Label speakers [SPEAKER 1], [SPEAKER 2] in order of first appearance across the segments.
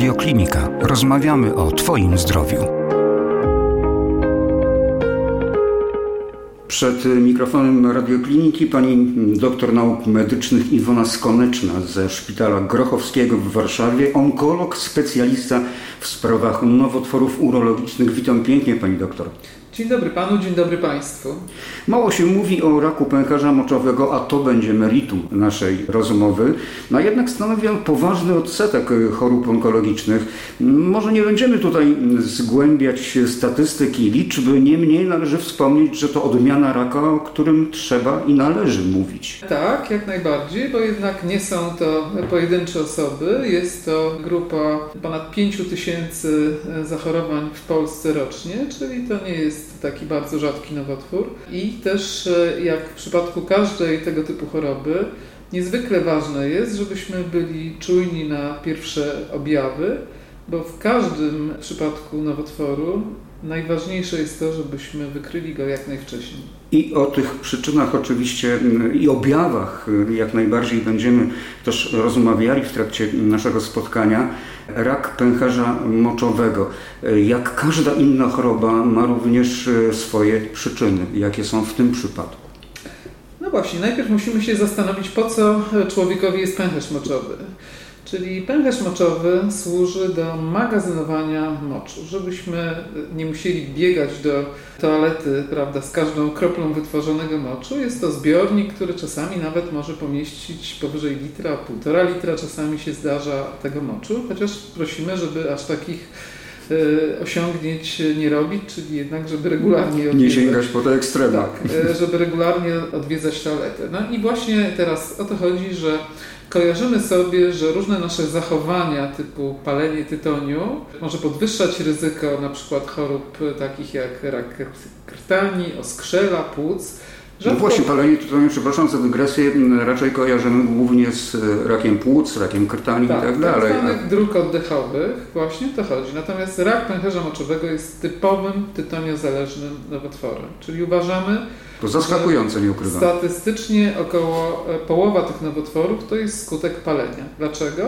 [SPEAKER 1] Radioklinika. Rozmawiamy o Twoim zdrowiu. Przed mikrofonem radiokliniki pani doktor nauk medycznych Iwona Skoneczna ze Szpitala Grochowskiego w Warszawie, onkolog, specjalista w sprawach nowotworów urologicznych. Witam pięknie pani doktor.
[SPEAKER 2] Dzień dobry panu, dzień dobry państwu.
[SPEAKER 1] Mało się mówi o raku pęcherza moczowego, a to będzie meritum naszej rozmowy. No jednak stanowi on poważny odsetek chorób onkologicznych. Może nie będziemy tutaj zgłębiać statystyki, liczby, niemniej należy wspomnieć, że to odmiana raka, o którym trzeba i należy mówić.
[SPEAKER 2] Tak, jak najbardziej, bo jednak nie są to pojedyncze osoby. Jest to grupa ponad 5 tysięcy zachorowań w Polsce rocznie, czyli to nie jest taki bardzo rzadki nowotwór. I też, e, jak w przypadku każdej tego typu choroby, niezwykle ważne jest, żebyśmy byli czujni na pierwsze objawy, bo w każdym przypadku nowotworu najważniejsze jest to, żebyśmy wykryli go jak najwcześniej.
[SPEAKER 1] I o tych przyczynach oczywiście mm, i objawach y, jak najbardziej będziemy też rozmawiali w trakcie naszego spotkania. Rak pęcherza moczowego, jak każda inna choroba, ma również y, swoje przyczyny. Jakie są w tym przypadku?
[SPEAKER 2] No właśnie, najpierw musimy się zastanowić, po co człowiekowi jest pęcherz moczowy. Czyli pęcherz moczowy służy do magazynowania moczu, żebyśmy nie musieli biegać do toalety prawda, z każdą kroplą wytworzonego moczu. Jest to zbiornik, który czasami nawet może pomieścić powyżej litra, półtora litra czasami się zdarza tego moczu, chociaż prosimy, żeby aż takich e, osiągnięć nie robić, czyli jednak, żeby regularnie
[SPEAKER 1] odwiedzać. Nie sięgać po te ekstrema.
[SPEAKER 2] Tak, e, żeby regularnie odwiedzać toaletę. No i właśnie teraz o to chodzi, że kojarzymy sobie, że różne nasze zachowania typu palenie tytoniu może podwyższać ryzyko na przykład chorób takich jak rak krtani, oskrzela, płuc.
[SPEAKER 1] Rzadko... No właśnie, palenie tytoniu, przepraszam za dygresję, raczej kojarzymy głównie z rakiem płuc, rakiem krtani tak, i tak dalej.
[SPEAKER 2] Tak dróg oddechowych, właśnie to chodzi. Natomiast rak pęcherza moczowego jest typowym tytoniozależnym nowotworem, czyli uważamy,
[SPEAKER 1] to zaskakujące, nie ukrywam.
[SPEAKER 2] Statystycznie około e, połowa tych nowotworów to jest skutek palenia. Dlaczego?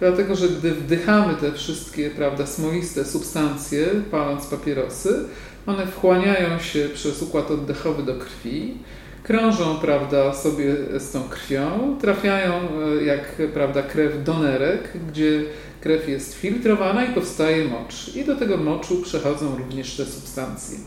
[SPEAKER 2] Dlatego, że gdy wdychamy te wszystkie prawda, smoliste substancje, paląc papierosy, one wchłaniają się przez układ oddechowy do krwi, krążą prawda, sobie z tą krwią, trafiają e, jak prawda, krew do nerek, gdzie krew jest filtrowana i powstaje mocz. I do tego moczu przechodzą również te substancje.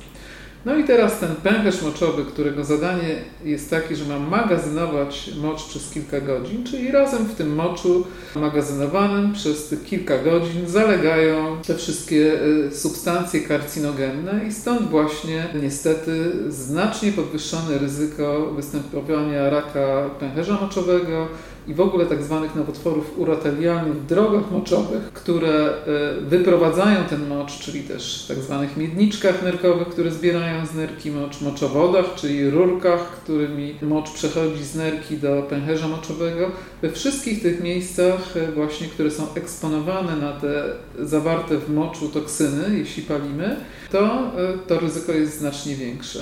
[SPEAKER 2] No i teraz ten pęcherz moczowy, którego zadanie jest takie, że ma magazynować mocz przez kilka godzin, czyli razem w tym moczu magazynowanym przez tych kilka godzin zalegają te wszystkie e, substancje karcinogenne i stąd właśnie niestety znacznie podwyższone ryzyko występowania raka pęcherza moczowego, i w ogóle tak zwanych nowotworów urotelialnych w drogach moczowych, które e, wyprowadzają ten mocz, czyli też tak zwanych miedniczkach nerkowych, które zbierają z nerki mocz, moczowodach, czyli rurkach, którymi mocz przechodzi z nerki do pęcherza moczowego. We wszystkich tych miejscach e, właśnie, które są eksponowane na te zawarte w moczu toksyny, jeśli palimy, to e, to ryzyko jest znacznie większe.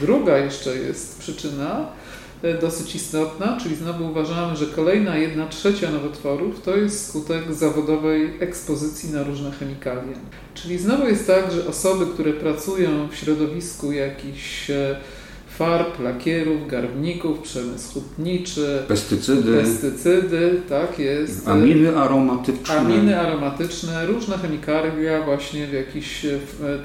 [SPEAKER 2] Druga jeszcze jest przyczyna, dosyć istotna, czyli znowu uważamy, że kolejna jedna trzecia nowotworów to jest skutek zawodowej ekspozycji na różne chemikalia. Czyli znowu jest tak, że osoby, które pracują w środowisku jakichś e, farb, lakierów, garbników, przemysł hutniczy,
[SPEAKER 1] pestycydy,
[SPEAKER 2] pestycydy, tak jest.
[SPEAKER 1] Aminy aromatyczne.
[SPEAKER 2] Aminy aromatyczne, różne chemikalia właśnie w jakichś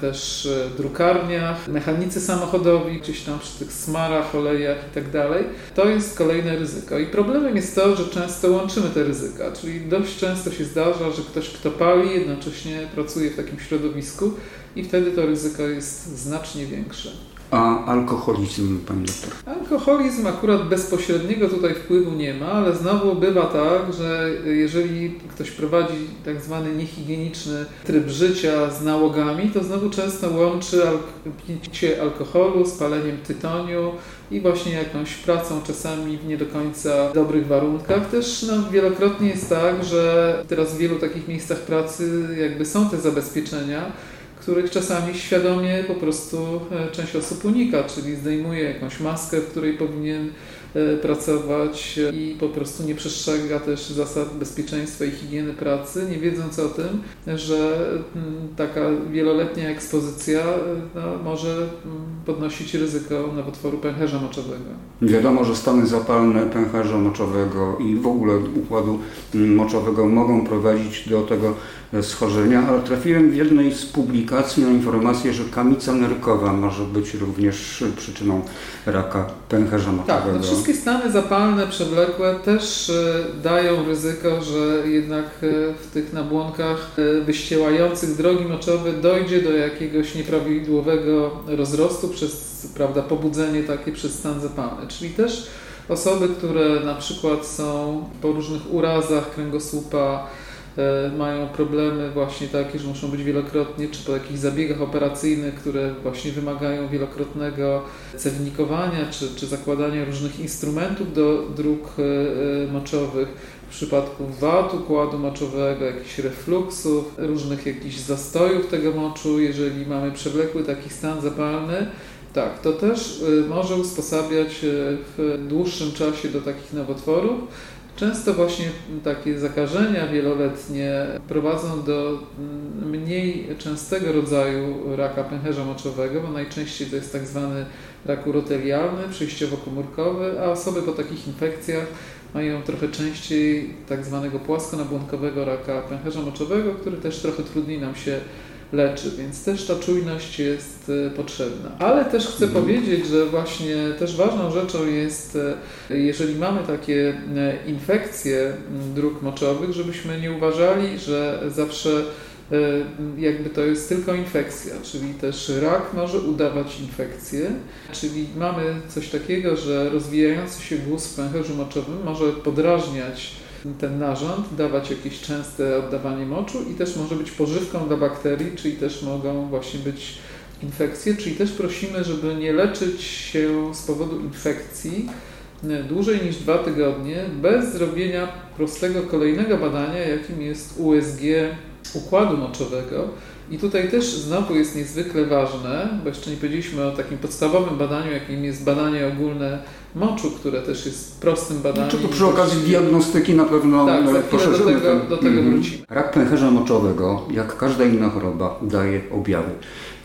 [SPEAKER 2] też e, drukarniach, mechanicy samochodowi, gdzieś tam przy tych smarach, olejach i tak dalej. To jest kolejne ryzyko. I problemem jest to, że często łączymy te ryzyka, czyli dość często się zdarza, że ktoś, kto pali, jednocześnie pracuje w takim środowisku i wtedy to ryzyko jest znacznie większe.
[SPEAKER 1] A alkoholizm, pani doktor?
[SPEAKER 2] Alkoholizm akurat bezpośredniego tutaj wpływu nie ma, ale znowu bywa tak, że jeżeli ktoś prowadzi tak zwany niehigieniczny tryb życia z nałogami, to znowu często łączy picie alkoholu z paleniem tytoniu i właśnie jakąś pracą czasami w nie do końca dobrych warunkach. Też no, wielokrotnie jest tak, że teraz w wielu takich miejscach pracy jakby są te zabezpieczenia, których czasami świadomie po prostu e, część osób unika, czyli zdejmuje jakąś maskę, w której powinien pracować i po prostu nie przestrzega też zasad bezpieczeństwa i higieny pracy, nie wiedząc o tym, że mm, taka wieloletnia ekspozycja no, może mm, podnosić ryzyko nowotworu pęcherza moczowego.
[SPEAKER 1] Wiadomo, że stany zapalne pęcherza moczowego i w ogóle układu mm, moczowego mogą prowadzić do tego schorzenia, ale trafiłem w jednej z publikacji na informację, że kamica nerkowa może być również przyczyną raka pęcherza motowego.
[SPEAKER 2] Tak, no wszystkie stany zapalne, przewlekłe też e, dają ryzyko, że jednak e, w tych nabłonkach e, wyściełających drogi moczowe dojdzie do jakiegoś nieprawidłowego rozrostu przez prawda, pobudzenie takie przez stan zapalny. Czyli też osoby, które na przykład są po różnych urazach kręgosłupa, mają problemy właśnie takie, że muszą być wielokrotnie, czy po jakichś zabiegach operacyjnych, które właśnie wymagają wielokrotnego cewnikowania, czy, czy zakładania różnych instrumentów do dróg e, e, moczowych. W przypadku wad układu moczowego, jakichś refluksów, różnych jakichś zastojów tego moczu, jeżeli mamy przewlekły taki stan zapalny, tak, to też może usposabiać w dłuższym czasie do takich nowotworów. Często właśnie takie zakażenia wieloletnie prowadzą do mniej częstego rodzaju raka pęcherza moczowego, bo najczęściej to jest tak zwany rak urotelialny, przejściowo-komórkowy, a osoby po takich infekcjach mają trochę częściej tak zwanego płaskonabłonkowego raka pęcherza moczowego, który też trochę trudniej nam się leczy, więc też ta czujność jest e, potrzebna. Ale też chcę mhm. powiedzieć, że właśnie też ważną rzeczą jest, e, jeżeli mamy takie e, infekcje dróg moczowych, żebyśmy nie uważali, że zawsze jakby to jest tylko infekcja, czyli też rak może udawać infekcję, czyli mamy coś takiego, że rozwijający się guz w pęcherzu moczowym może podrażniać ten narząd, dawać jakieś częste oddawanie moczu i też może być pożywką dla bakterii, czyli też mogą właśnie być infekcje, czyli też prosimy, żeby nie leczyć się z powodu infekcji e, dłużej niż dwa tygodnie bez zrobienia prostego kolejnego badania, jakim jest USG układu moczowego. I tutaj też znowu jest niezwykle ważne, bo jeszcze nie powiedzieliśmy o takim podstawowym badaniu, jakim jest badanie ogólne moczu, które też jest prostym badaniem.
[SPEAKER 1] Czy to przy okazji diagnostyki na pewno
[SPEAKER 2] tak, za do tego, do tego mm. wrócimy.
[SPEAKER 1] Rak pęcherza moczowego, jak każda inna choroba, daje objawy.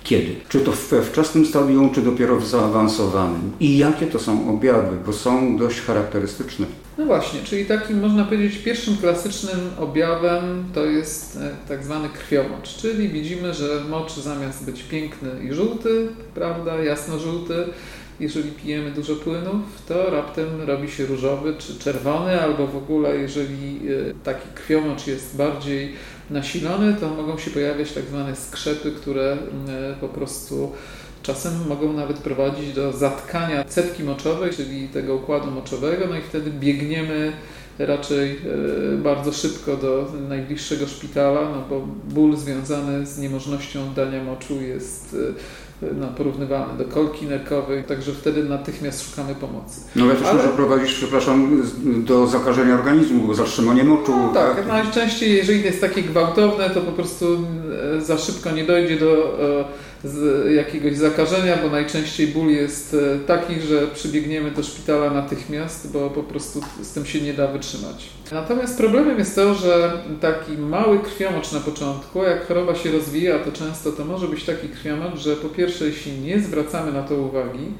[SPEAKER 1] Kiedy? Czy to we wczesnym stadium, czy dopiero w zaawansowanym? I jakie to są objawy? Bo są dość charakterystyczne.
[SPEAKER 2] No właśnie, czyli takim można powiedzieć pierwszym klasycznym objawem to jest e, tak zwany krwiomocz, czyli widzimy, że mocz zamiast być piękny i żółty, prawda, jasno-żółty, jeżeli pijemy dużo płynów, to raptem robi się różowy czy czerwony, albo w ogóle jeżeli e, taki krwiomocz jest bardziej nasilony, to mogą się pojawiać tak zwane skrzepy, które e, po prostu czasem mogą nawet prowadzić do zatkania cepki moczowej, czyli tego układu moczowego, no i wtedy biegniemy raczej e, bardzo szybko do najbliższego szpitala, no bo ból związany z niemożnością dania moczu jest no, porównywalny do kolki nerkowej, także wtedy natychmiast szukamy pomocy.
[SPEAKER 1] No ale też ale... może prowadzić, przepraszam, do zakażenia organizmu, zatrzymania moczu.
[SPEAKER 2] No, tak, tak, najczęściej jeżeli jest takie gwałtowne, to po prostu e, za szybko nie dojdzie do e, z jakiegoś zakażenia, bo najczęściej ból jest e, taki, że przybiegniemy do szpitala natychmiast, bo po prostu z tym się nie da wytrzymać. Natomiast problemem jest to, że taki mały krwiomocz na początku, jak choroba się rozwija, to często to może być taki krwiomocz, że po pierwsze, jeśli nie zwracamy na to uwagi,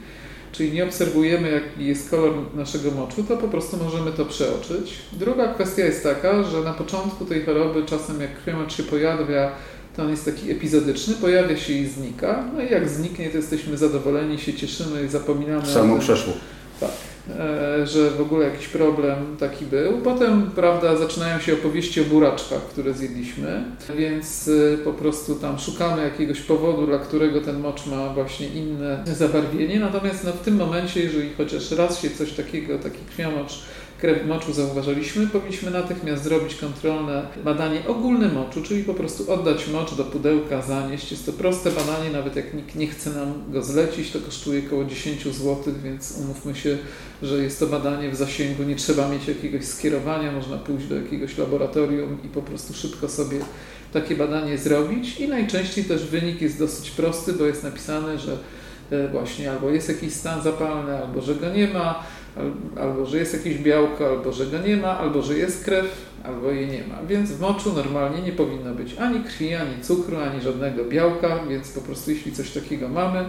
[SPEAKER 2] czyli nie obserwujemy, jaki jest kolor naszego moczu, to po prostu możemy to przeoczyć. Druga kwestia jest taka, że na początku tej choroby, czasem jak krwiomocz się pojawia, to on jest taki epizodyczny, pojawia się i znika. No i jak zniknie, to jesteśmy zadowoleni, się cieszymy i zapominamy.
[SPEAKER 1] Samo przeszło.
[SPEAKER 2] Tak, e, że w ogóle jakiś problem taki był. Potem, prawda, zaczynają się opowieści o buraczkach, które zjedliśmy, więc e, po prostu tam szukamy jakiegoś powodu, dla którego ten mocz ma właśnie inne zabarwienie. Natomiast no, w tym momencie, jeżeli chociaż raz się coś takiego, taki krwiomocz krew moczu zauważyliśmy, powinniśmy natychmiast zrobić kontrolne badanie ogólne moczu, czyli po prostu oddać mocz do pudełka, zanieść. Jest to proste badanie, nawet jak nikt nie chce nam go zlecić, to kosztuje około 10 zł, więc umówmy się, że jest to badanie w zasięgu, nie trzeba mieć jakiegoś skierowania, można pójść do jakiegoś laboratorium i po prostu szybko sobie takie badanie zrobić. I najczęściej też wynik jest dosyć prosty, bo jest napisane, że e, właśnie albo jest jakiś stan zapalny, albo że go nie ma, albo że jest jakieś białko, albo że go nie ma, albo że jest krew, albo jej nie ma. Więc w moczu normalnie nie powinno być ani krwi, ani cukru, ani żadnego białka, więc po prostu jeśli coś takiego mamy,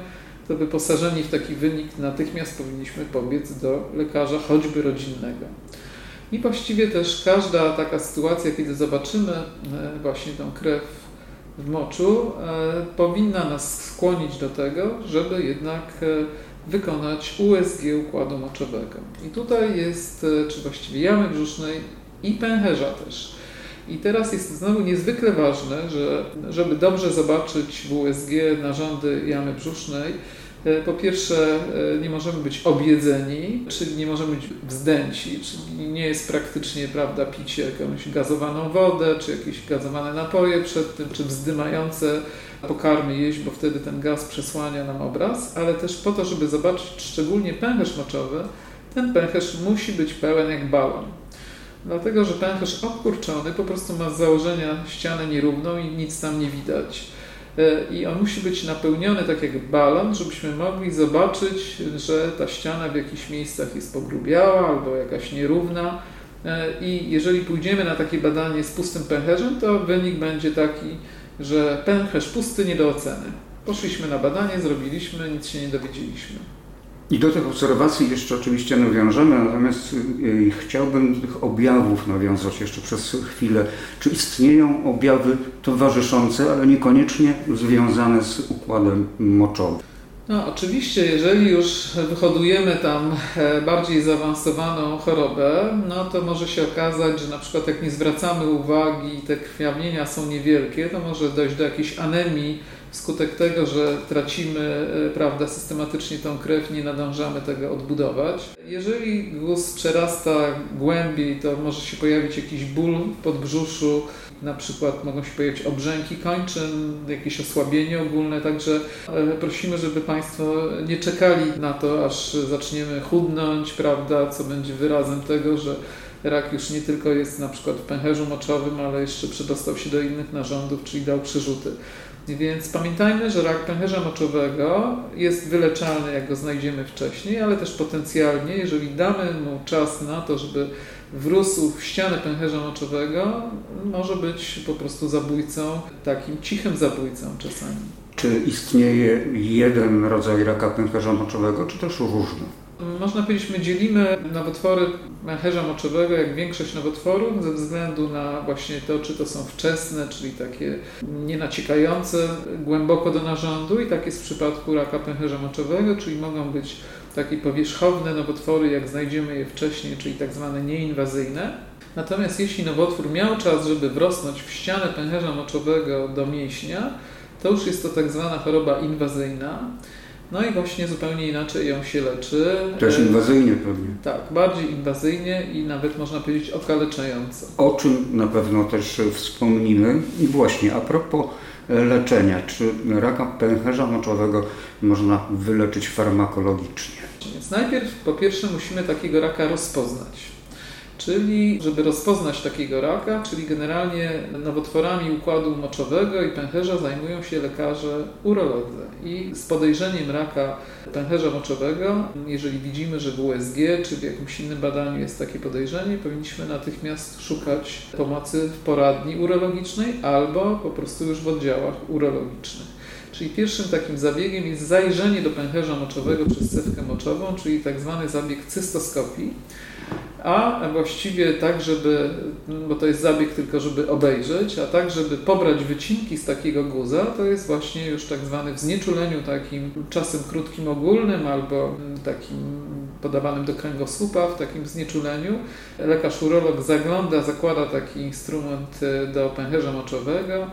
[SPEAKER 2] to wyposażeni w taki wynik natychmiast powinniśmy pobiec do lekarza, choćby rodzinnego. I właściwie też każda taka sytuacja, kiedy zobaczymy e, właśnie tą krew w moczu, e, powinna nas skłonić do tego, żeby jednak e, wykonać USG układu moczowego. I tutaj jest, czy właściwie jamy brzusznej i pęcherza też. I teraz jest znowu niezwykle ważne, że żeby dobrze zobaczyć w USG narządy jamy brzusznej, E, po pierwsze, e, nie możemy być objedzeni, czyli nie możemy być wzdęci, czyli nie jest praktycznie prawda picie jakąś gazowaną wodę, czy jakieś gazowane napoje przed tym, czy wzdymające pokarmy jeść, bo wtedy ten gaz przesłania nam obraz, ale też po to, żeby zobaczyć szczególnie pęcherz moczowy, ten pęcherz musi być pełen jak balon. Dlatego, że pęcherz obkurczony po prostu ma z założenia ścianę nierówną i nic tam nie widać. E, i on musi być napełniony tak jak balon, żebyśmy mogli zobaczyć, że ta ściana w jakichś miejscach jest pogrubiała albo jakaś nierówna. E, I jeżeli pójdziemy na takie badanie z pustym pęcherzem, to wynik będzie taki, że pęcherz pusty nie do oceny. Poszliśmy na badanie, zrobiliśmy, nic się nie dowiedzieliśmy.
[SPEAKER 1] I do tych obserwacji jeszcze oczywiście nawiążemy, natomiast y, chciałbym do tych objawów nawiązać jeszcze przez chwilę. Czy istnieją objawy towarzyszące, ale niekoniecznie związane z układem moczowym?
[SPEAKER 2] No, oczywiście, jeżeli już wyhodujemy tam e, bardziej zaawansowaną chorobę, no to może się okazać, że na przykład jak nie zwracamy uwagi, te krwawienia są niewielkie, to może dojść do jakiejś anemii wskutek tego, że tracimy e, prawda, systematycznie tą krew, nie nadążamy tego odbudować. Jeżeli guz przerasta głębiej, to może się pojawić jakiś ból w podbrzuszu, na przykład mogą się pojawić obrzęki kończyn, jakieś osłabienie ogólne, także e, prosimy, żeby Państwo nie czekali na to, aż zaczniemy chudnąć, prawda, co będzie wyrazem tego, że rak już nie tylko jest na przykład w pęcherzu moczowym, ale jeszcze przedostał się do innych narządów, czyli dał przerzuty. Więc pamiętajmy, że rak pęcherza moczowego jest wyleczalny, jak go znajdziemy wcześniej, ale też potencjalnie, jeżeli damy mu czas na to, żeby wrósł w ścianę pęcherza moczowego, może być po prostu zabójcą, takim cichym zabójcą czasami.
[SPEAKER 1] Czy istnieje jeden rodzaj raka pęcherza moczowego, czy też różne?
[SPEAKER 2] Można powiedzieć, my dzielimy nowotwory pęcherza moczowego jak większość nowotworów ze względu na właśnie to, czy to są wczesne, czyli takie nienaciekające głęboko do narządu i tak jest w przypadku raka pęcherza moczowego, czyli mogą być takie powierzchowne nowotwory, jak znajdziemy je wcześniej, czyli tak zwane nieinwazyjne. Natomiast jeśli nowotwór miał czas, żeby wrosnąć w ścianę pęcherza moczowego do mięśnia, to już jest to tak zwana choroba inwazyjna. No i właśnie zupełnie inaczej ją się leczy.
[SPEAKER 1] Też inwazyjnie pewnie.
[SPEAKER 2] Tak, bardziej inwazyjnie i nawet można powiedzieć okaleczająco.
[SPEAKER 1] O czym na pewno też wspomnimy. I właśnie a propos leczenia, czy raka pęcherza moczowego można wyleczyć farmakologicznie?
[SPEAKER 2] Więc najpierw po pierwsze musimy takiego raka rozpoznać. Czyli, żeby rozpoznać takiego raka, czyli generalnie nowotworami układu moczowego i pęcherza zajmują się lekarze urolodzy. I z podejrzeniem raka pęcherza moczowego, jeżeli widzimy, że w USG czy w jakimś innym badaniu jest takie podejrzenie, powinniśmy natychmiast szukać pomocy w poradni urologicznej albo po prostu już w oddziałach urologicznych. Czyli pierwszym takim zabiegiem jest zajrzenie do pęcherza moczowego przez cewkę moczową, czyli tak zwany zabieg cystoskopii a właściwie tak, żeby, bo to jest zabieg tylko, żeby obejrzeć, a tak, żeby pobrać wycinki z takiego guza, to jest właśnie już tak zwany w znieczuleniu takim czasem krótkim ogólnym albo takim podawanym do kręgosłupa w takim znieczuleniu. Lekarz urolog zagląda, zakłada taki instrument e, do pęcherza moczowego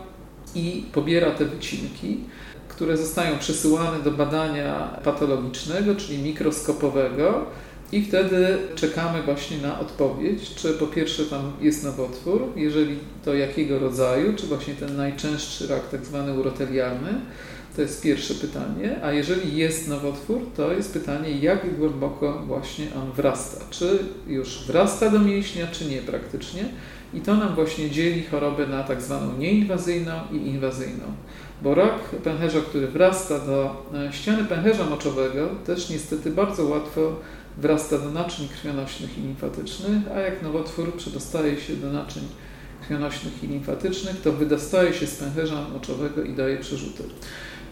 [SPEAKER 2] i pobiera te wycinki które zostają przesyłane do badania patologicznego, czyli mikroskopowego, i wtedy czekamy właśnie na odpowiedź, czy po pierwsze tam jest nowotwór, jeżeli to jakiego rodzaju, czy właśnie ten najczęstszy rak, tak zwany urotelialny, to jest pierwsze pytanie, a jeżeli jest nowotwór, to jest pytanie, jak głęboko właśnie on wrasta. Czy już wrasta do mięśnia, czy nie praktycznie. I to nam właśnie dzieli chorobę na tak zwaną nieinwazyjną i inwazyjną. Bo rak pęcherza, który wrasta do e, ściany pęcherza moczowego, też niestety bardzo łatwo wrasta do naczyń krwionośnych i limfatycznych, a jak nowotwór przedostaje się do naczyń krwionośnych i limfatycznych, to wydostaje się z pęcherza moczowego i daje przerzuty.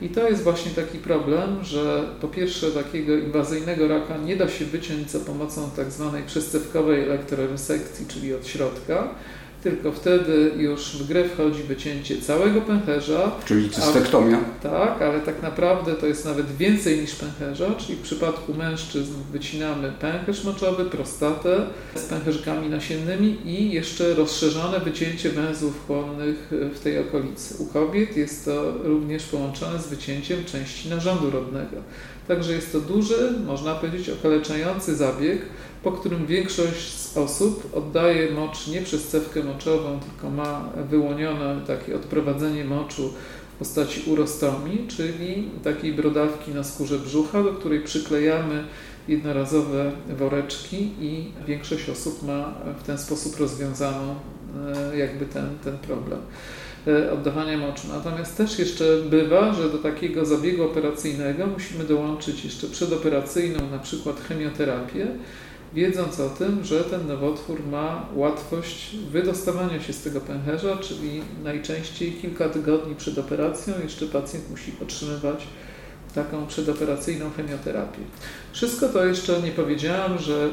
[SPEAKER 2] I to jest właśnie taki problem, że po pierwsze takiego inwazyjnego raka nie da się wyciąć za pomocą tak zwanej przystępkowej elektroresekcji, czyli od środka, tylko wtedy już w grę wchodzi wycięcie całego pęcherza.
[SPEAKER 1] Czyli cystektomia.
[SPEAKER 2] tak, ale tak naprawdę to jest nawet więcej niż pęcherza, czyli w przypadku mężczyzn wycinamy pęcherz moczowy, prostatę z pęcherzkami nasiennymi i jeszcze rozszerzone wycięcie węzłów chłonnych w tej okolicy. U kobiet jest to również połączone z wycięciem części narządu rodnego. Także jest to duży, można powiedzieć, okaleczający zabieg, po którym większość z osób oddaje mocz nie przez cewkę moczową, tylko ma wyłonione takie odprowadzenie moczu w postaci urostomii, czyli takiej brodawki na skórze brzucha, do której przyklejamy jednorazowe woreczki i większość osób ma w ten sposób rozwiązaną e, jakby ten, ten problem. E, oddawania moczu. Natomiast też jeszcze bywa, że do takiego zabiegu operacyjnego musimy dołączyć jeszcze przedoperacyjną na przykład chemioterapię, wiedząc o tym, że ten nowotwór ma łatwość wydostawania się z tego pęcherza, czyli najczęściej kilka tygodni przed operacją jeszcze pacjent musi otrzymywać taką przedoperacyjną chemioterapię. Wszystko to jeszcze nie powiedziałam, że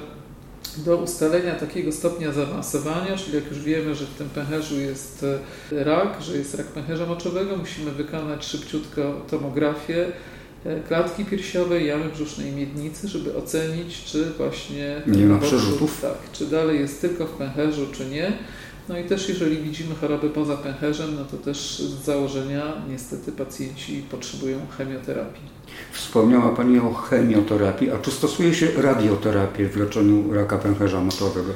[SPEAKER 2] do ustalenia takiego stopnia zaawansowania, czyli jak już wiemy, że w tym pęcherzu jest e, rak, że jest rak pęcherza moczowego, musimy wykonać szybciutko tomografię klatki piersiowej, jamy brzusznej miednicy, żeby ocenić, czy właśnie...
[SPEAKER 1] Nie ma przerzutów?
[SPEAKER 2] Tak, czy dalej jest tylko w pęcherzu, czy nie. No i też jeżeli widzimy choroby poza pęcherzem, no to też z założenia niestety pacjenci potrzebują chemioterapii.
[SPEAKER 1] Wspomniała Pani o chemioterapii, a czy stosuje się radioterapię w leczeniu raka pęcherza moczowego?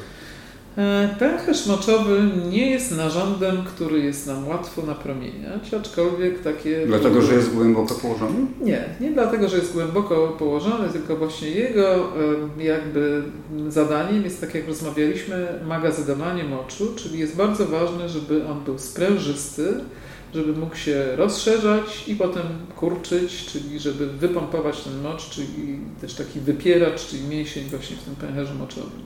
[SPEAKER 2] E, pęcherz moczowy nie jest narządem, który jest nam łatwo napromieniać, aczkolwiek takie...
[SPEAKER 1] Dlatego, że jest głęboko położony?
[SPEAKER 2] Nie, nie dlatego, że jest głęboko położony, tylko właśnie jego jakby zadaniem jest, tak jak rozmawialiśmy, magazynowanie moczu, czyli jest bardzo ważne, żeby on był sprężysty, żeby mógł się rozszerzać i potem kurczyć, czyli żeby wypompować ten mocz, czyli też taki wypieracz, czyli mięsień właśnie w tym pęcherzu moczowym.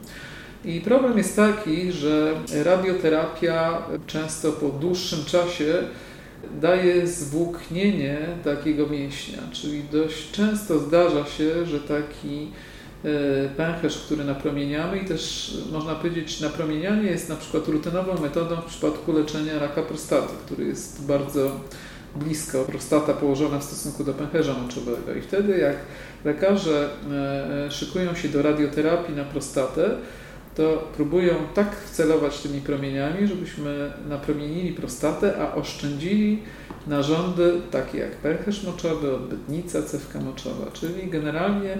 [SPEAKER 2] I problem jest taki, że radioterapia często po dłuższym czasie daje zwłóknienie takiego mięśnia, czyli dość często zdarza się, że taki E, pęcherz, który napromieniamy i też można powiedzieć, napromienianie jest na przykład rutynową metodą w przypadku leczenia raka prostaty, który jest bardzo blisko, prostata położona w stosunku do pęcherza moczowego. I wtedy jak lekarze e, e, szykują się do radioterapii na prostatę, to próbują tak wcelować tymi promieniami, żebyśmy napromienili prostatę, a oszczędzili narządy takie jak pęcherz moczowy, odbytnica, cewka moczowa, czyli generalnie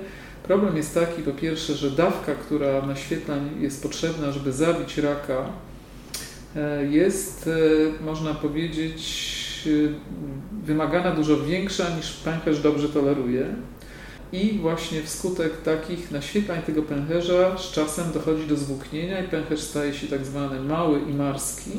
[SPEAKER 2] Problem jest taki, po pierwsze, że dawka, która naświetlań jest potrzebna, żeby zabić raka, e, jest, e, można powiedzieć, e, wymagana dużo większa niż pęcherz dobrze toleruje. I właśnie wskutek takich naświetlań tego pęcherza z czasem dochodzi do zwłóknienia i pęcherz staje się tak zwany mały i marski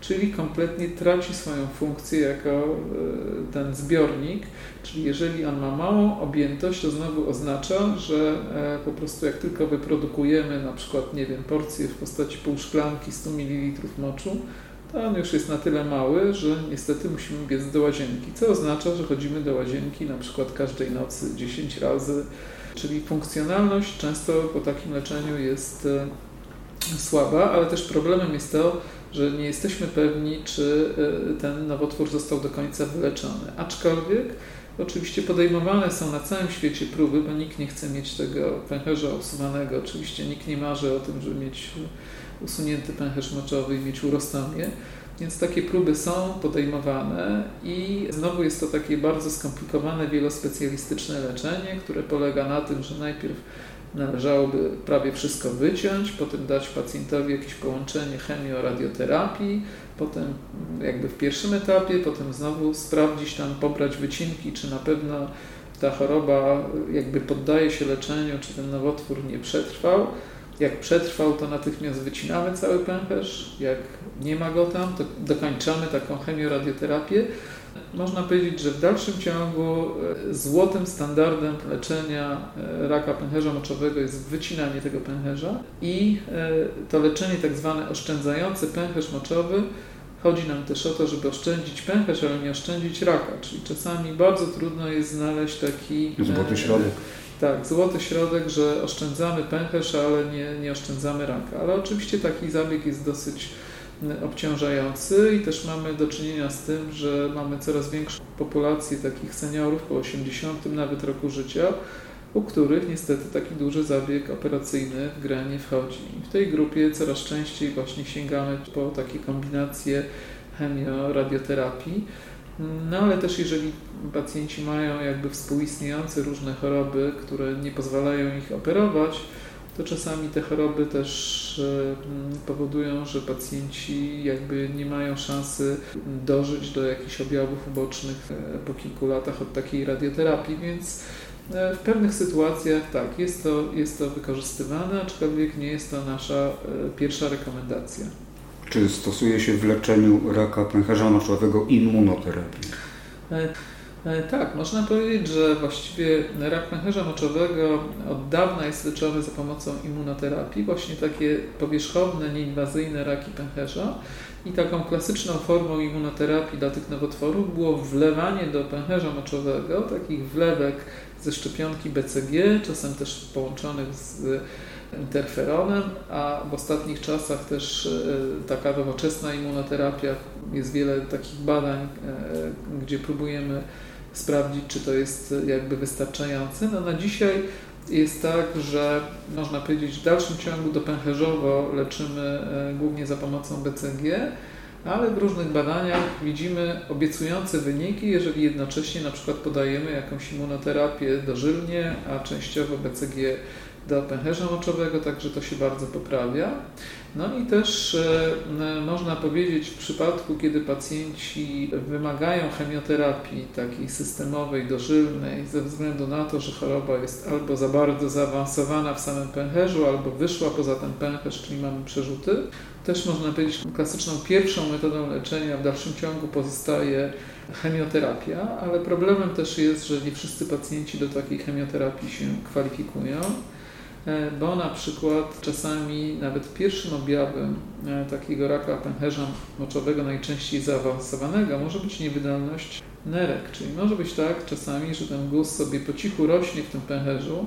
[SPEAKER 2] czyli kompletnie traci swoją funkcję jako e, ten zbiornik, czyli jeżeli on ma małą objętość, to znowu oznacza, że e, po prostu jak tylko wyprodukujemy na przykład, nie wiem, porcję w postaci pół szklanki 100 ml moczu, to on już jest na tyle mały, że niestety musimy biec do łazienki, co oznacza, że chodzimy do łazienki na przykład każdej nocy 10 razy, czyli funkcjonalność często po takim leczeniu jest e, słaba, ale też problemem jest to, że nie jesteśmy pewni, czy e, ten nowotwór został do końca wyleczony. Aczkolwiek oczywiście podejmowane są na całym świecie próby, bo nikt nie chce mieć tego pęcherza usuwanego. Oczywiście nikt nie marzy o tym, żeby mieć usunięty pęcherz moczowy i mieć urostomię. Więc takie próby są podejmowane i znowu jest to takie bardzo skomplikowane, wielospecjalistyczne leczenie, które polega na tym, że najpierw należałoby prawie wszystko wyciąć, potem dać pacjentowi jakieś połączenie chemioradioterapii, potem jakby w pierwszym etapie, potem znowu sprawdzić tam, pobrać wycinki, czy na pewno ta choroba jakby poddaje się leczeniu, czy ten nowotwór nie przetrwał. Jak przetrwał, to natychmiast wycinamy cały pęcherz. Jak nie ma go tam, to dokończamy taką chemioradioterapię. Można powiedzieć, że w dalszym ciągu e, złotym standardem leczenia e, raka pęcherza moczowego jest wycinanie tego pęcherza i e, to leczenie tak zwane oszczędzające pęcherz moczowy Chodzi nam też o to, żeby oszczędzić pęcherz, ale nie oszczędzić raka, czyli czasami bardzo trudno jest znaleźć taki...
[SPEAKER 1] Złoty środek.
[SPEAKER 2] Tak, złoty środek, że oszczędzamy pęcherz, ale nie, nie oszczędzamy raka. Ale oczywiście taki zabieg jest dosyć obciążający i też mamy do czynienia z tym, że mamy coraz większą populację takich seniorów po 80 nawet roku życia, u których niestety taki duży zabieg operacyjny w grę nie wchodzi. I w tej grupie coraz częściej właśnie sięgamy po takie kombinacje chemioradioterapii. No ale też jeżeli pacjenci mają jakby współistniejące różne choroby, które nie pozwalają ich operować, to czasami te choroby też e, powodują, że pacjenci jakby nie mają szansy dożyć do jakichś objawów ubocznych e, po kilku latach od takiej radioterapii, więc e, w pewnych sytuacjach tak, jest to, jest to wykorzystywane, aczkolwiek nie jest to nasza pierwsza rekomendacja.
[SPEAKER 1] Czy stosuje się w leczeniu raka pęcherza moczowego immunoterapię?
[SPEAKER 2] E, tak, można powiedzieć, że właściwie rak pęcherza moczowego od dawna jest leczony za pomocą immunoterapii, właśnie takie powierzchowne, nieinwazyjne raki pęcherza. I taką klasyczną formą immunoterapii dla tych nowotworów było wlewanie do pęcherza moczowego takich wlewek ze szczepionki BCG, czasem też połączonych z interferonem, a w ostatnich czasach też e, taka nowoczesna immunoterapia, jest wiele takich badań, e, gdzie próbujemy sprawdzić, czy to jest jakby wystarczające. No na dzisiaj jest tak, że można powiedzieć w dalszym ciągu dopęcherzowo leczymy e, głównie za pomocą BCG, ale w różnych badaniach widzimy obiecujące wyniki, jeżeli jednocześnie na przykład podajemy jakąś immunoterapię dożylnie, a częściowo BCG do pęcherza moczowego, także to się bardzo poprawia. No i też e, można powiedzieć w przypadku, kiedy pacjenci wymagają chemioterapii takiej systemowej, dożylnej, ze względu na to, że choroba jest albo za bardzo zaawansowana w samym pęcherzu, albo wyszła poza ten pęcherz, czyli mamy przerzuty, też można powiedzieć, klasyczną pierwszą metodą leczenia w dalszym ciągu pozostaje chemioterapia, ale problemem też jest, że nie wszyscy pacjenci do takiej chemioterapii się kwalifikują. E, bo na przykład czasami nawet pierwszym objawem e, takiego raka pęcherza moczowego, najczęściej zaawansowanego, może być niewydolność nerek. Czyli może być tak czasami, że ten guz sobie po cichu rośnie w tym pęcherzu,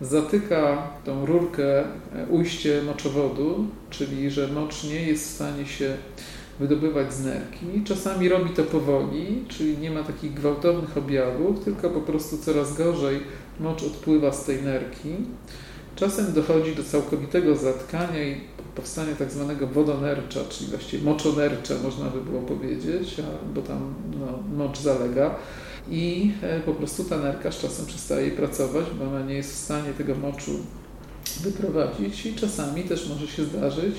[SPEAKER 2] zatyka tą rurkę, e, ujście moczowodu, czyli że mocz nie jest w stanie się wydobywać z nerki. Czasami robi to powoli, czyli nie ma takich gwałtownych objawów, tylko po prostu coraz gorzej mocz odpływa z tej nerki. Czasem dochodzi do całkowitego zatkania i powstania tak zwanego wodonercza, czyli właściwie moczonercza, można by było powiedzieć, bo tam no, mocz zalega. I e, po prostu ta nerka z czasem przestaje pracować, bo ona nie jest w stanie tego moczu wyprowadzić i czasami też może się zdarzyć,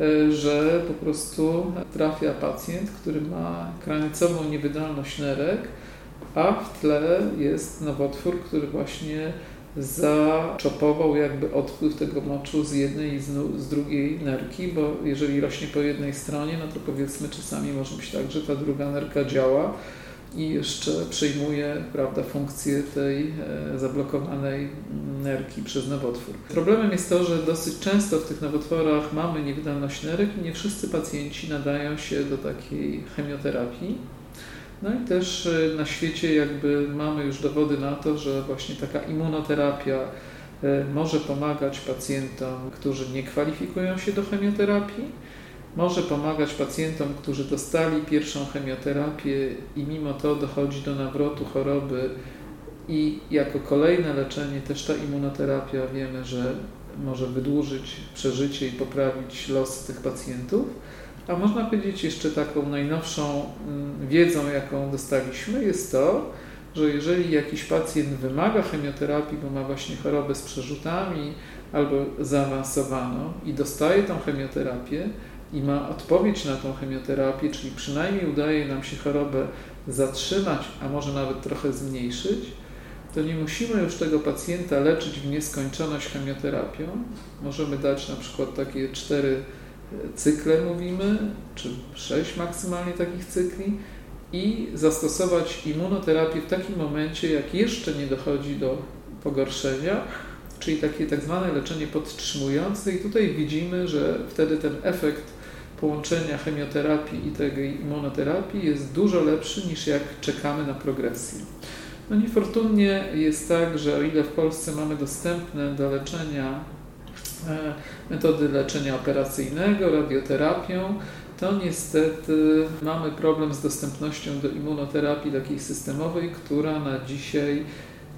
[SPEAKER 2] e, że po prostu trafia pacjent, który ma krańcową niewydolność nerek, a w tle jest nowotwór, który właśnie zaczopował jakby odpływ tego moczu z jednej i z, drugiej nerki, bo jeżeli rośnie po jednej stronie, no to powiedzmy czasami może być tak, że ta druga nerka działa i jeszcze przejmuje prawda, funkcję tej e, zablokowanej nerki przez nowotwór. Problemem jest to, że dosyć często w tych nowotworach mamy niewydolność nerek i nie wszyscy pacjenci nadają się do takiej chemioterapii. No i też e, na świecie jakby mamy już dowody na to, że właśnie taka immunoterapia e, może pomagać pacjentom, którzy nie kwalifikują się do chemioterapii, może pomagać pacjentom, którzy dostali pierwszą chemioterapię i mimo to dochodzi do nawrotu choroby i jako kolejne leczenie też ta immunoterapia wiemy, że może wydłużyć przeżycie i poprawić los tych pacjentów. A można powiedzieć jeszcze taką najnowszą mm, wiedzą, jaką dostaliśmy, jest to, że jeżeli jakiś pacjent wymaga chemioterapii, bo ma właśnie chorobę z przerzutami albo zaawansowaną i dostaje tą chemioterapię i ma odpowiedź na tą chemioterapię, czyli przynajmniej udaje nam się chorobę zatrzymać, a może nawet trochę zmniejszyć, to nie musimy już tego pacjenta leczyć w nieskończoność chemioterapią. Możemy dać na przykład takie cztery cykle mówimy, czy sześć maksymalnie takich cykli i zastosować immunoterapię w takim momencie, jak jeszcze nie dochodzi do pogorszenia, czyli takie tak zwane leczenie podtrzymujące i tutaj widzimy, że wtedy ten efekt połączenia chemioterapii i tej immunoterapii jest dużo lepszy niż jak czekamy na progresję. No niefortunnie jest tak, że o ile w Polsce mamy dostępne do leczenia e, metody leczenia operacyjnego, radioterapią, to niestety mamy problem z dostępnością do immunoterapii takiej systemowej, która na dzisiaj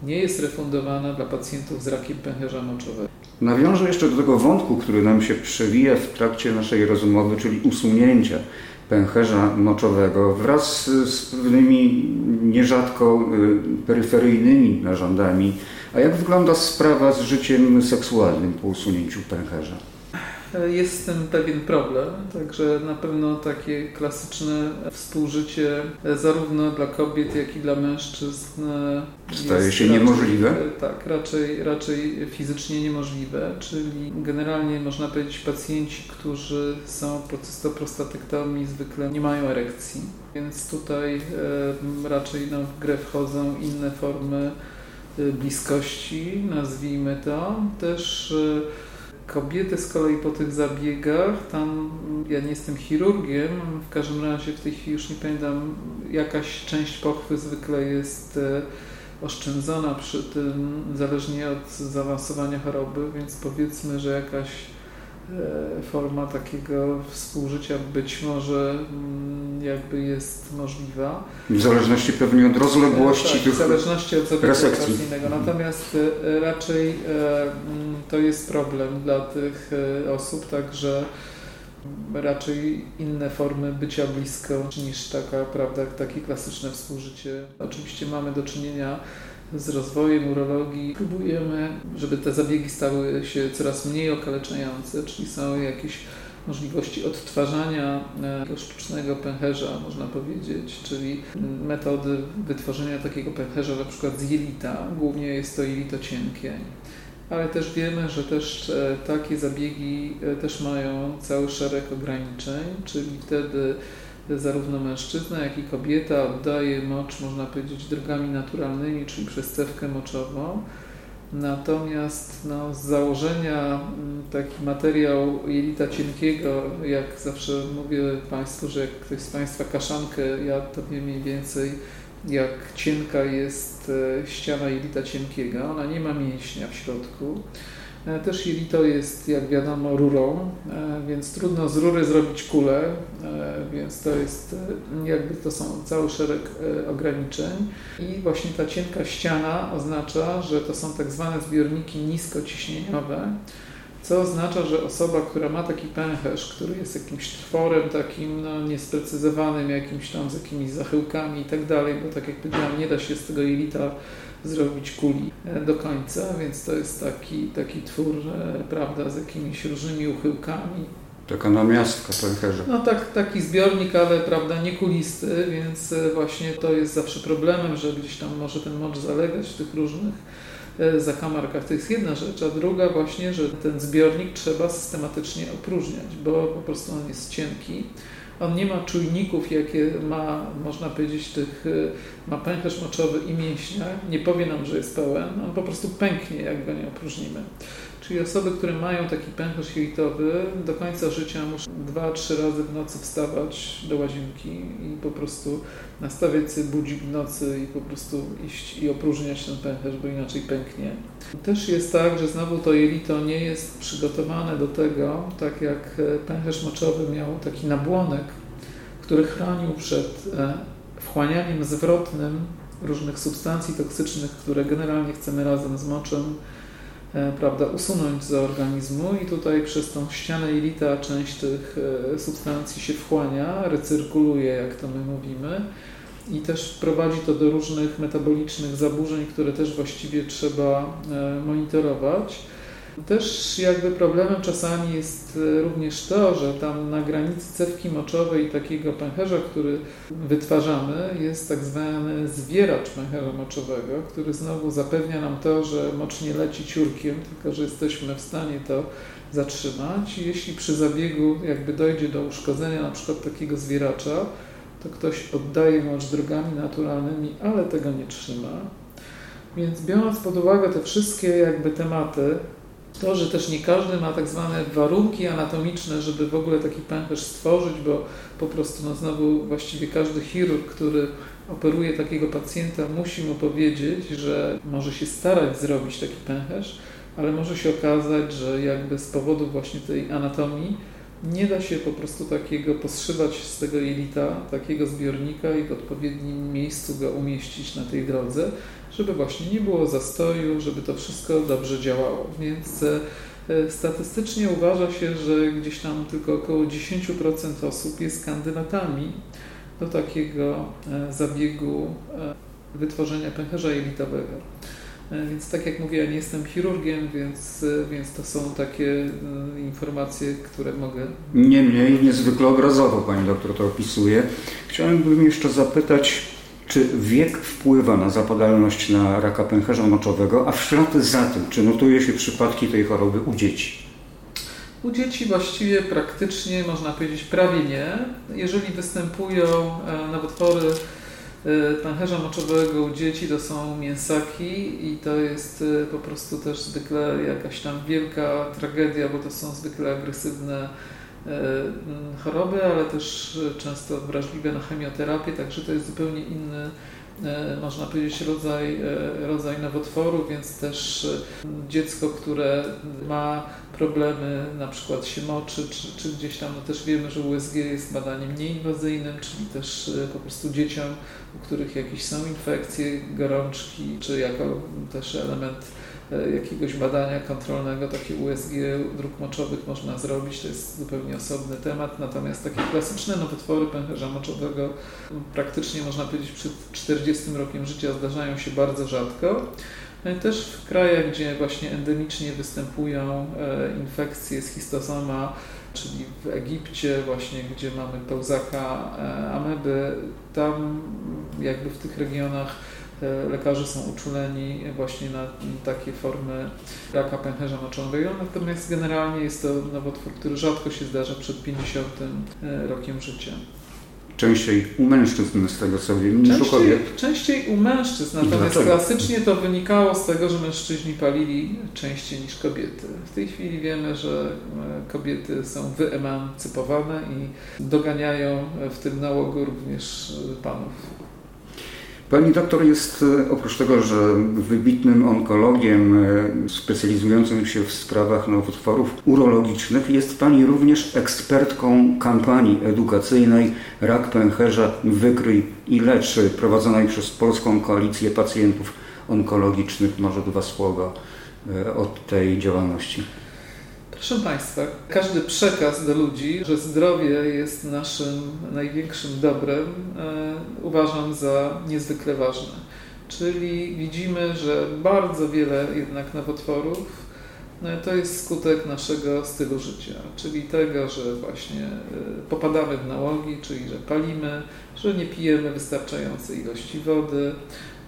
[SPEAKER 2] nie jest refundowana dla pacjentów z rakiem pęcherza moczowego.
[SPEAKER 1] Nawiążę jeszcze do tego wątku, który nam się przewija w trakcie naszej rozmowy, czyli usunięcia pęcherza moczowego wraz z pewnymi nierzadko y, peryferyjnymi narządami. A jak wygląda sprawa z życiem seksualnym po usunięciu pęcherza?
[SPEAKER 2] Jest z tym pewien problem, także na pewno takie klasyczne współżycie zarówno dla kobiet, jak i dla mężczyzn
[SPEAKER 1] staje się raczej, niemożliwe.
[SPEAKER 2] Tak, raczej, raczej fizycznie niemożliwe, czyli generalnie można powiedzieć pacjenci, którzy są procystoprostatektomii zwykle nie mają erekcji, więc tutaj e, raczej no, w grę wchodzą inne formy e, bliskości, nazwijmy to. Też e, Kobiety z kolei po tych zabiegach, tam ja nie jestem chirurgiem, w każdym razie w tej chwili już nie pamiętam, jakaś część pochwy zwykle jest e, oszczędzona przy tym, zależnie od zaawansowania choroby, więc powiedzmy, że jakaś forma takiego współżycia być może mm, jakby jest możliwa.
[SPEAKER 1] W zależności pewnie od rozległości tak, tych W
[SPEAKER 2] zależności od zabiegu operacyjnego. Natomiast e, raczej e, mm, to jest problem dla tych osób, także raczej inne formy bycia blisko niż taka, prawda, takie klasyczne współżycie. Oczywiście mamy do czynienia z rozwojem urologii próbujemy, żeby te zabiegi stały się coraz mniej okaleczające, czyli są jakieś możliwości odtwarzania e, sztucznego pęcherza, można powiedzieć, czyli metody wytworzenia takiego pęcherza na przykład z jelita, głównie jest to jelito cienkie. Ale też wiemy, że też e, takie zabiegi e, też mają cały szereg ograniczeń, czyli wtedy zarówno mężczyzna, jak i kobieta oddaje mocz, można powiedzieć, drogami naturalnymi, czyli przez cewkę moczową. Natomiast no, z założenia mm, taki materiał jelita cienkiego, jak zawsze mówię Państwu, że jak ktoś z Państwa kaszankę jadł, to wie mniej więcej jak cienka jest e, ściana jelita cienkiego. Ona nie ma mięśnia w środku. E, też jelito jest, jak wiadomo, rurą, e, więc trudno z rury zrobić kulę, e, więc to jest, jakby to są cały szereg ograniczeń. I właśnie ta cienka ściana oznacza, że to są tak zwane zbiorniki niskociśnieniowe, co oznacza, że osoba, która ma taki pęcherz, który jest jakimś tworem takim no, niesprecyzowanym, jakimś tam z jakimiś zachyłkami i tak dalej, bo tak jak powiedziałam, nie da się z tego jelita zrobić kuli e, do końca, więc to jest taki, taki twór, prawda, z jakimiś różnymi uchyłkami.
[SPEAKER 1] Taka namiastka pęcherza.
[SPEAKER 2] No tak, taki zbiornik, ale prawda, nie kulisty, więc e, właśnie to jest zawsze problemem, że gdzieś tam może ten mocz zalegać w tych różnych zakamarkach. To jest jedna rzecz, a druga właśnie, że ten zbiornik trzeba systematycznie opróżniać, bo po prostu on jest cienki on nie ma czujników, jakie ma, można powiedzieć, tych, y, ma pęcherz moczowy i mięśnia. Nie powie nam, że jest pełen. On po prostu pęknie, jak go nie opróżnimy. Czyli osoby, które mają taki pęcherz jelitowy, do końca życia muszą dwa, trzy razy w nocy wstawać do łazienki i po prostu nastawiać sobie budzik w nocy i po prostu iść i opróżniać ten pęcherz, bo inaczej pęknie. Też jest tak, że znowu to jelito nie jest przygotowane do tego, tak jak pęcherz moczowy miał taki nabłonek, który chronił przed e, wchłanianiem zwrotnym różnych substancji toksycznych, które generalnie chcemy razem z moczem E, prawda, usunąć z organizmu i tutaj przez tą ścianę jelita część tych e, substancji się wchłania, recyrkuluje, jak to my mówimy i też prowadzi to do różnych metabolicznych zaburzeń, które też właściwie trzeba e, monitorować. Też jakby problemem czasami jest e, również to, że tam na granicy cewki moczowej i takiego pęcherza, który wytwarzamy, jest tak zwany zwieracz pęcherza moczowego, który znowu zapewnia nam to, że mocz nie leci ciurkiem, tylko że jesteśmy w stanie to zatrzymać. Jeśli przy zabiegu jakby dojdzie do uszkodzenia na przykład takiego zwieracza, to ktoś oddaje mąż drogami naturalnymi, ale tego nie trzyma. Więc biorąc pod uwagę te wszystkie jakby tematy, to, że też nie każdy ma tak zwane warunki anatomiczne, żeby w ogóle taki pęcherz stworzyć, bo po prostu no znowu właściwie każdy chirurg, który operuje takiego pacjenta, musi mu powiedzieć, że może się starać zrobić taki pęcherz, ale może się okazać, że jakby z powodu właśnie tej anatomii nie da się po prostu takiego poszywać z tego jelita, takiego zbiornika i w odpowiednim miejscu go umieścić na tej drodze, żeby właśnie nie było zastoju, żeby to wszystko dobrze działało. Więc e, statystycznie uważa się, że gdzieś tam tylko około 10% osób jest kandydatami do takiego e, zabiegu e, wytworzenia pęcherza jelitowego. Więc tak jak mówię, ja nie jestem chirurgiem, więc, więc to są takie informacje, które mogę.
[SPEAKER 1] Niemniej niezwykle obrazowo pani doktor to opisuje. Chciałem jeszcze zapytać, czy wiek wpływa na zapadalność na raka pęcherza moczowego, a w ślad za tym, czy notuje się przypadki tej choroby u dzieci?
[SPEAKER 2] U dzieci właściwie praktycznie, można powiedzieć, prawie nie. Jeżeli występują e, nowotwory e, pęcherza moczowego u dzieci, to są mięsaki i to jest e, po prostu też zwykle jakaś tam wielka tragedia, bo to są zwykle agresywne choroby, ale też często wrażliwe na chemioterapię, także to jest zupełnie inny e, można powiedzieć, rodzaj, e, rodzaj nowotworu, więc też dziecko, które ma problemy, na przykład się moczy, czy, czy gdzieś tam, no też wiemy, że USG jest badaniem nieinwazyjnym, czyli też po prostu dzieciom, u których jakieś są infekcje, gorączki, czy jako też element E, jakiegoś badania kontrolnego, takie USG dróg moczowych można zrobić, to jest zupełnie osobny temat, natomiast takie klasyczne nowotwory pęcherza moczowego praktycznie można powiedzieć przed 40 rokiem życia zdarzają się bardzo rzadko. No też w krajach, gdzie właśnie endemicznie występują e, infekcje z histosoma, czyli w Egipcie właśnie, gdzie mamy pełzaka e, ameby, tam jakby w tych regionach lekarze są uczuleni właśnie na takie formy raka pęcherza moczowego, natomiast generalnie jest to nowotwór, który rzadko się zdarza przed 50 e, rokiem życia.
[SPEAKER 1] Częściej u mężczyzn z tego co wiem niż u kobiet.
[SPEAKER 2] Częściej u mężczyzn, natomiast klasycznie to wynikało z tego, że mężczyźni palili częściej niż kobiety. W tej chwili wiemy, że e, kobiety są wyemancypowane i doganiają w tym nałogu również panów.
[SPEAKER 1] Pani doktor jest e, oprócz tego, że wybitnym onkologiem e, specjalizującym się w sprawach nowotworów urologicznych, jest Pani również ekspertką kampanii edukacyjnej Rak pęcherza wykryj i lecz prowadzonej przez Polską Koalicję Pacjentów Onkologicznych. Może dwa słowa e, od tej działalności.
[SPEAKER 2] Proszę Państwa, każdy przekaz do ludzi, że zdrowie jest naszym największym dobrem, e, uważam za niezwykle ważne. Czyli widzimy, że bardzo wiele jednak nowotworów no, to jest skutek naszego stylu życia, czyli tego, że właśnie e, popadamy w nałogi, czyli że palimy, że nie pijemy wystarczającej ilości wody,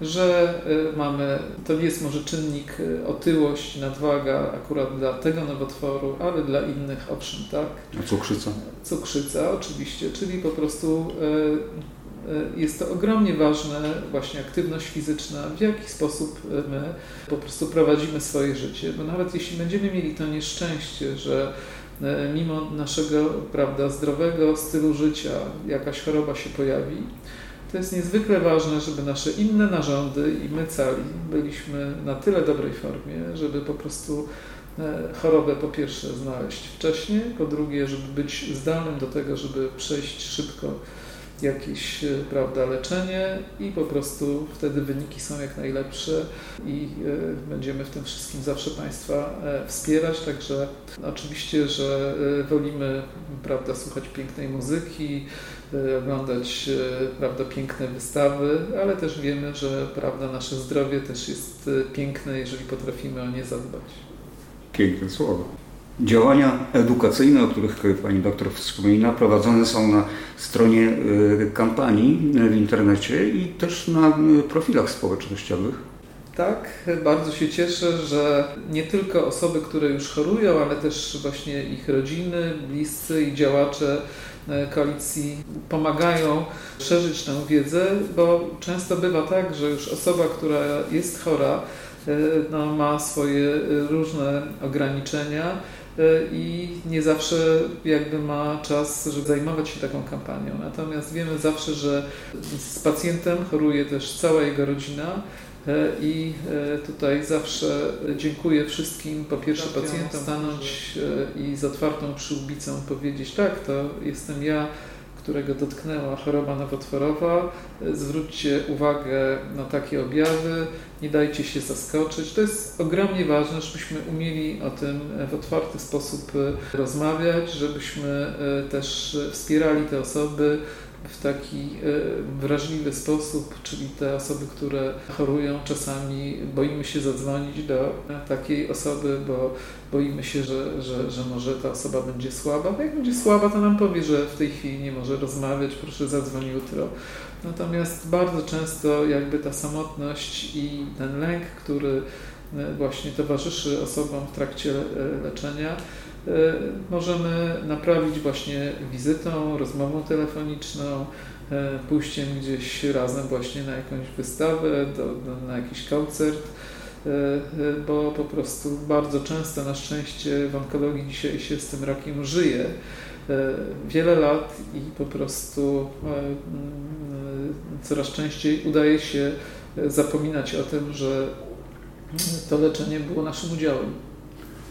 [SPEAKER 2] że y, mamy, to nie jest może czynnik y, otyłość, nadwaga akurat dla tego nowotworu, ale dla innych owszem, tak.
[SPEAKER 1] A cukrzyca?
[SPEAKER 2] Cukrzyca oczywiście, czyli po prostu y, jest to ogromnie ważne, właśnie aktywność fizyczna, w jaki sposób my po prostu prowadzimy swoje życie, bo nawet jeśli będziemy mieli to nieszczęście, że mimo naszego prawda, zdrowego stylu życia jakaś choroba się pojawi, to jest niezwykle ważne, żeby nasze inne narządy i my cali byliśmy na tyle dobrej formie, żeby po prostu e, chorobę po pierwsze znaleźć wcześniej, po drugie, żeby być zdolnym do tego, żeby przejść szybko jakieś e, prawda, leczenie i po prostu wtedy wyniki są jak najlepsze i y, będziemy w tym wszystkim zawsze Państwa wspierać. Także oczywiście, że wolimy prawda, słuchać pięknej muzyki, oglądać prawda, piękne wystawy, ale też wiemy, że prawda, nasze zdrowie też jest piękne, jeżeli potrafimy o nie zadbać.
[SPEAKER 1] Piękne słowo. Działania edukacyjne, o których pani doktor wspomina, prowadzone są na stronie kampanii w internecie i też na profilach społecznościowych.
[SPEAKER 2] Tak, bardzo się cieszę, że nie tylko osoby, które już chorują, ale też właśnie ich rodziny, bliscy i działacze koalicji pomagają szerzyć tę wiedzę, bo często bywa tak, że już osoba, która jest chora, no, ma swoje różne ograniczenia i nie zawsze jakby ma czas, żeby zajmować się taką kampanią. Natomiast wiemy zawsze, że z pacjentem choruje też cała jego rodzina e, i e, tutaj zawsze dziękuję wszystkim, po pierwsze pacjentom, stanąć e, i z otwartą przyłbicą powiedzieć, tak, to jestem ja, którego dotknęła choroba nowotworowa. Zwróćcie uwagę na takie objawy, nie dajcie się zaskoczyć. To jest ogromnie ważne, żebyśmy umieli o tym w otwarty sposób rozmawiać, żebyśmy też wspierali te osoby, w taki e, wrażliwy sposób, czyli te osoby, które chorują, czasami boimy się zadzwonić do takiej osoby, bo boimy się, że, że, że może ta osoba będzie słaba. No jak będzie słaba, to nam powie, że w tej chwili nie może rozmawiać, proszę zadzwoń jutro. Natomiast bardzo często jakby ta samotność i ten lęk, który e, właśnie towarzyszy osobom w trakcie e, leczenia, możemy naprawić właśnie wizytą, rozmową telefoniczną, e, pójściem gdzieś razem właśnie na jakąś wystawę, do, do, na jakiś koncert, e, bo po prostu bardzo często na szczęście w onkologii dzisiaj się z tym rakiem żyje wiele lat i po prostu coraz częściej udaje się zapominać o tym, że to leczenie było naszym udziałem.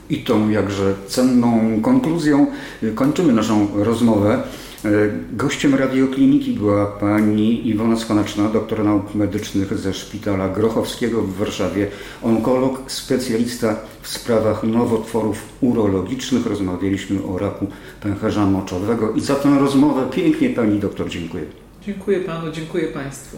[SPEAKER 1] I tą jakże cenną konkluzją kończymy naszą rozmowę. E, gościem radiokliniki była pani Iwona Skoneczna, doktor nauk medycznych ze Szpitala Grochowskiego w Warszawie, onkolog, specjalista w sprawach nowotworów urologicznych. Rozmawialiśmy o raku pęcherza moczowego i za tę rozmowę pięknie pani doktor dziękuję.
[SPEAKER 2] Dziękuję panu, dziękuję państwu.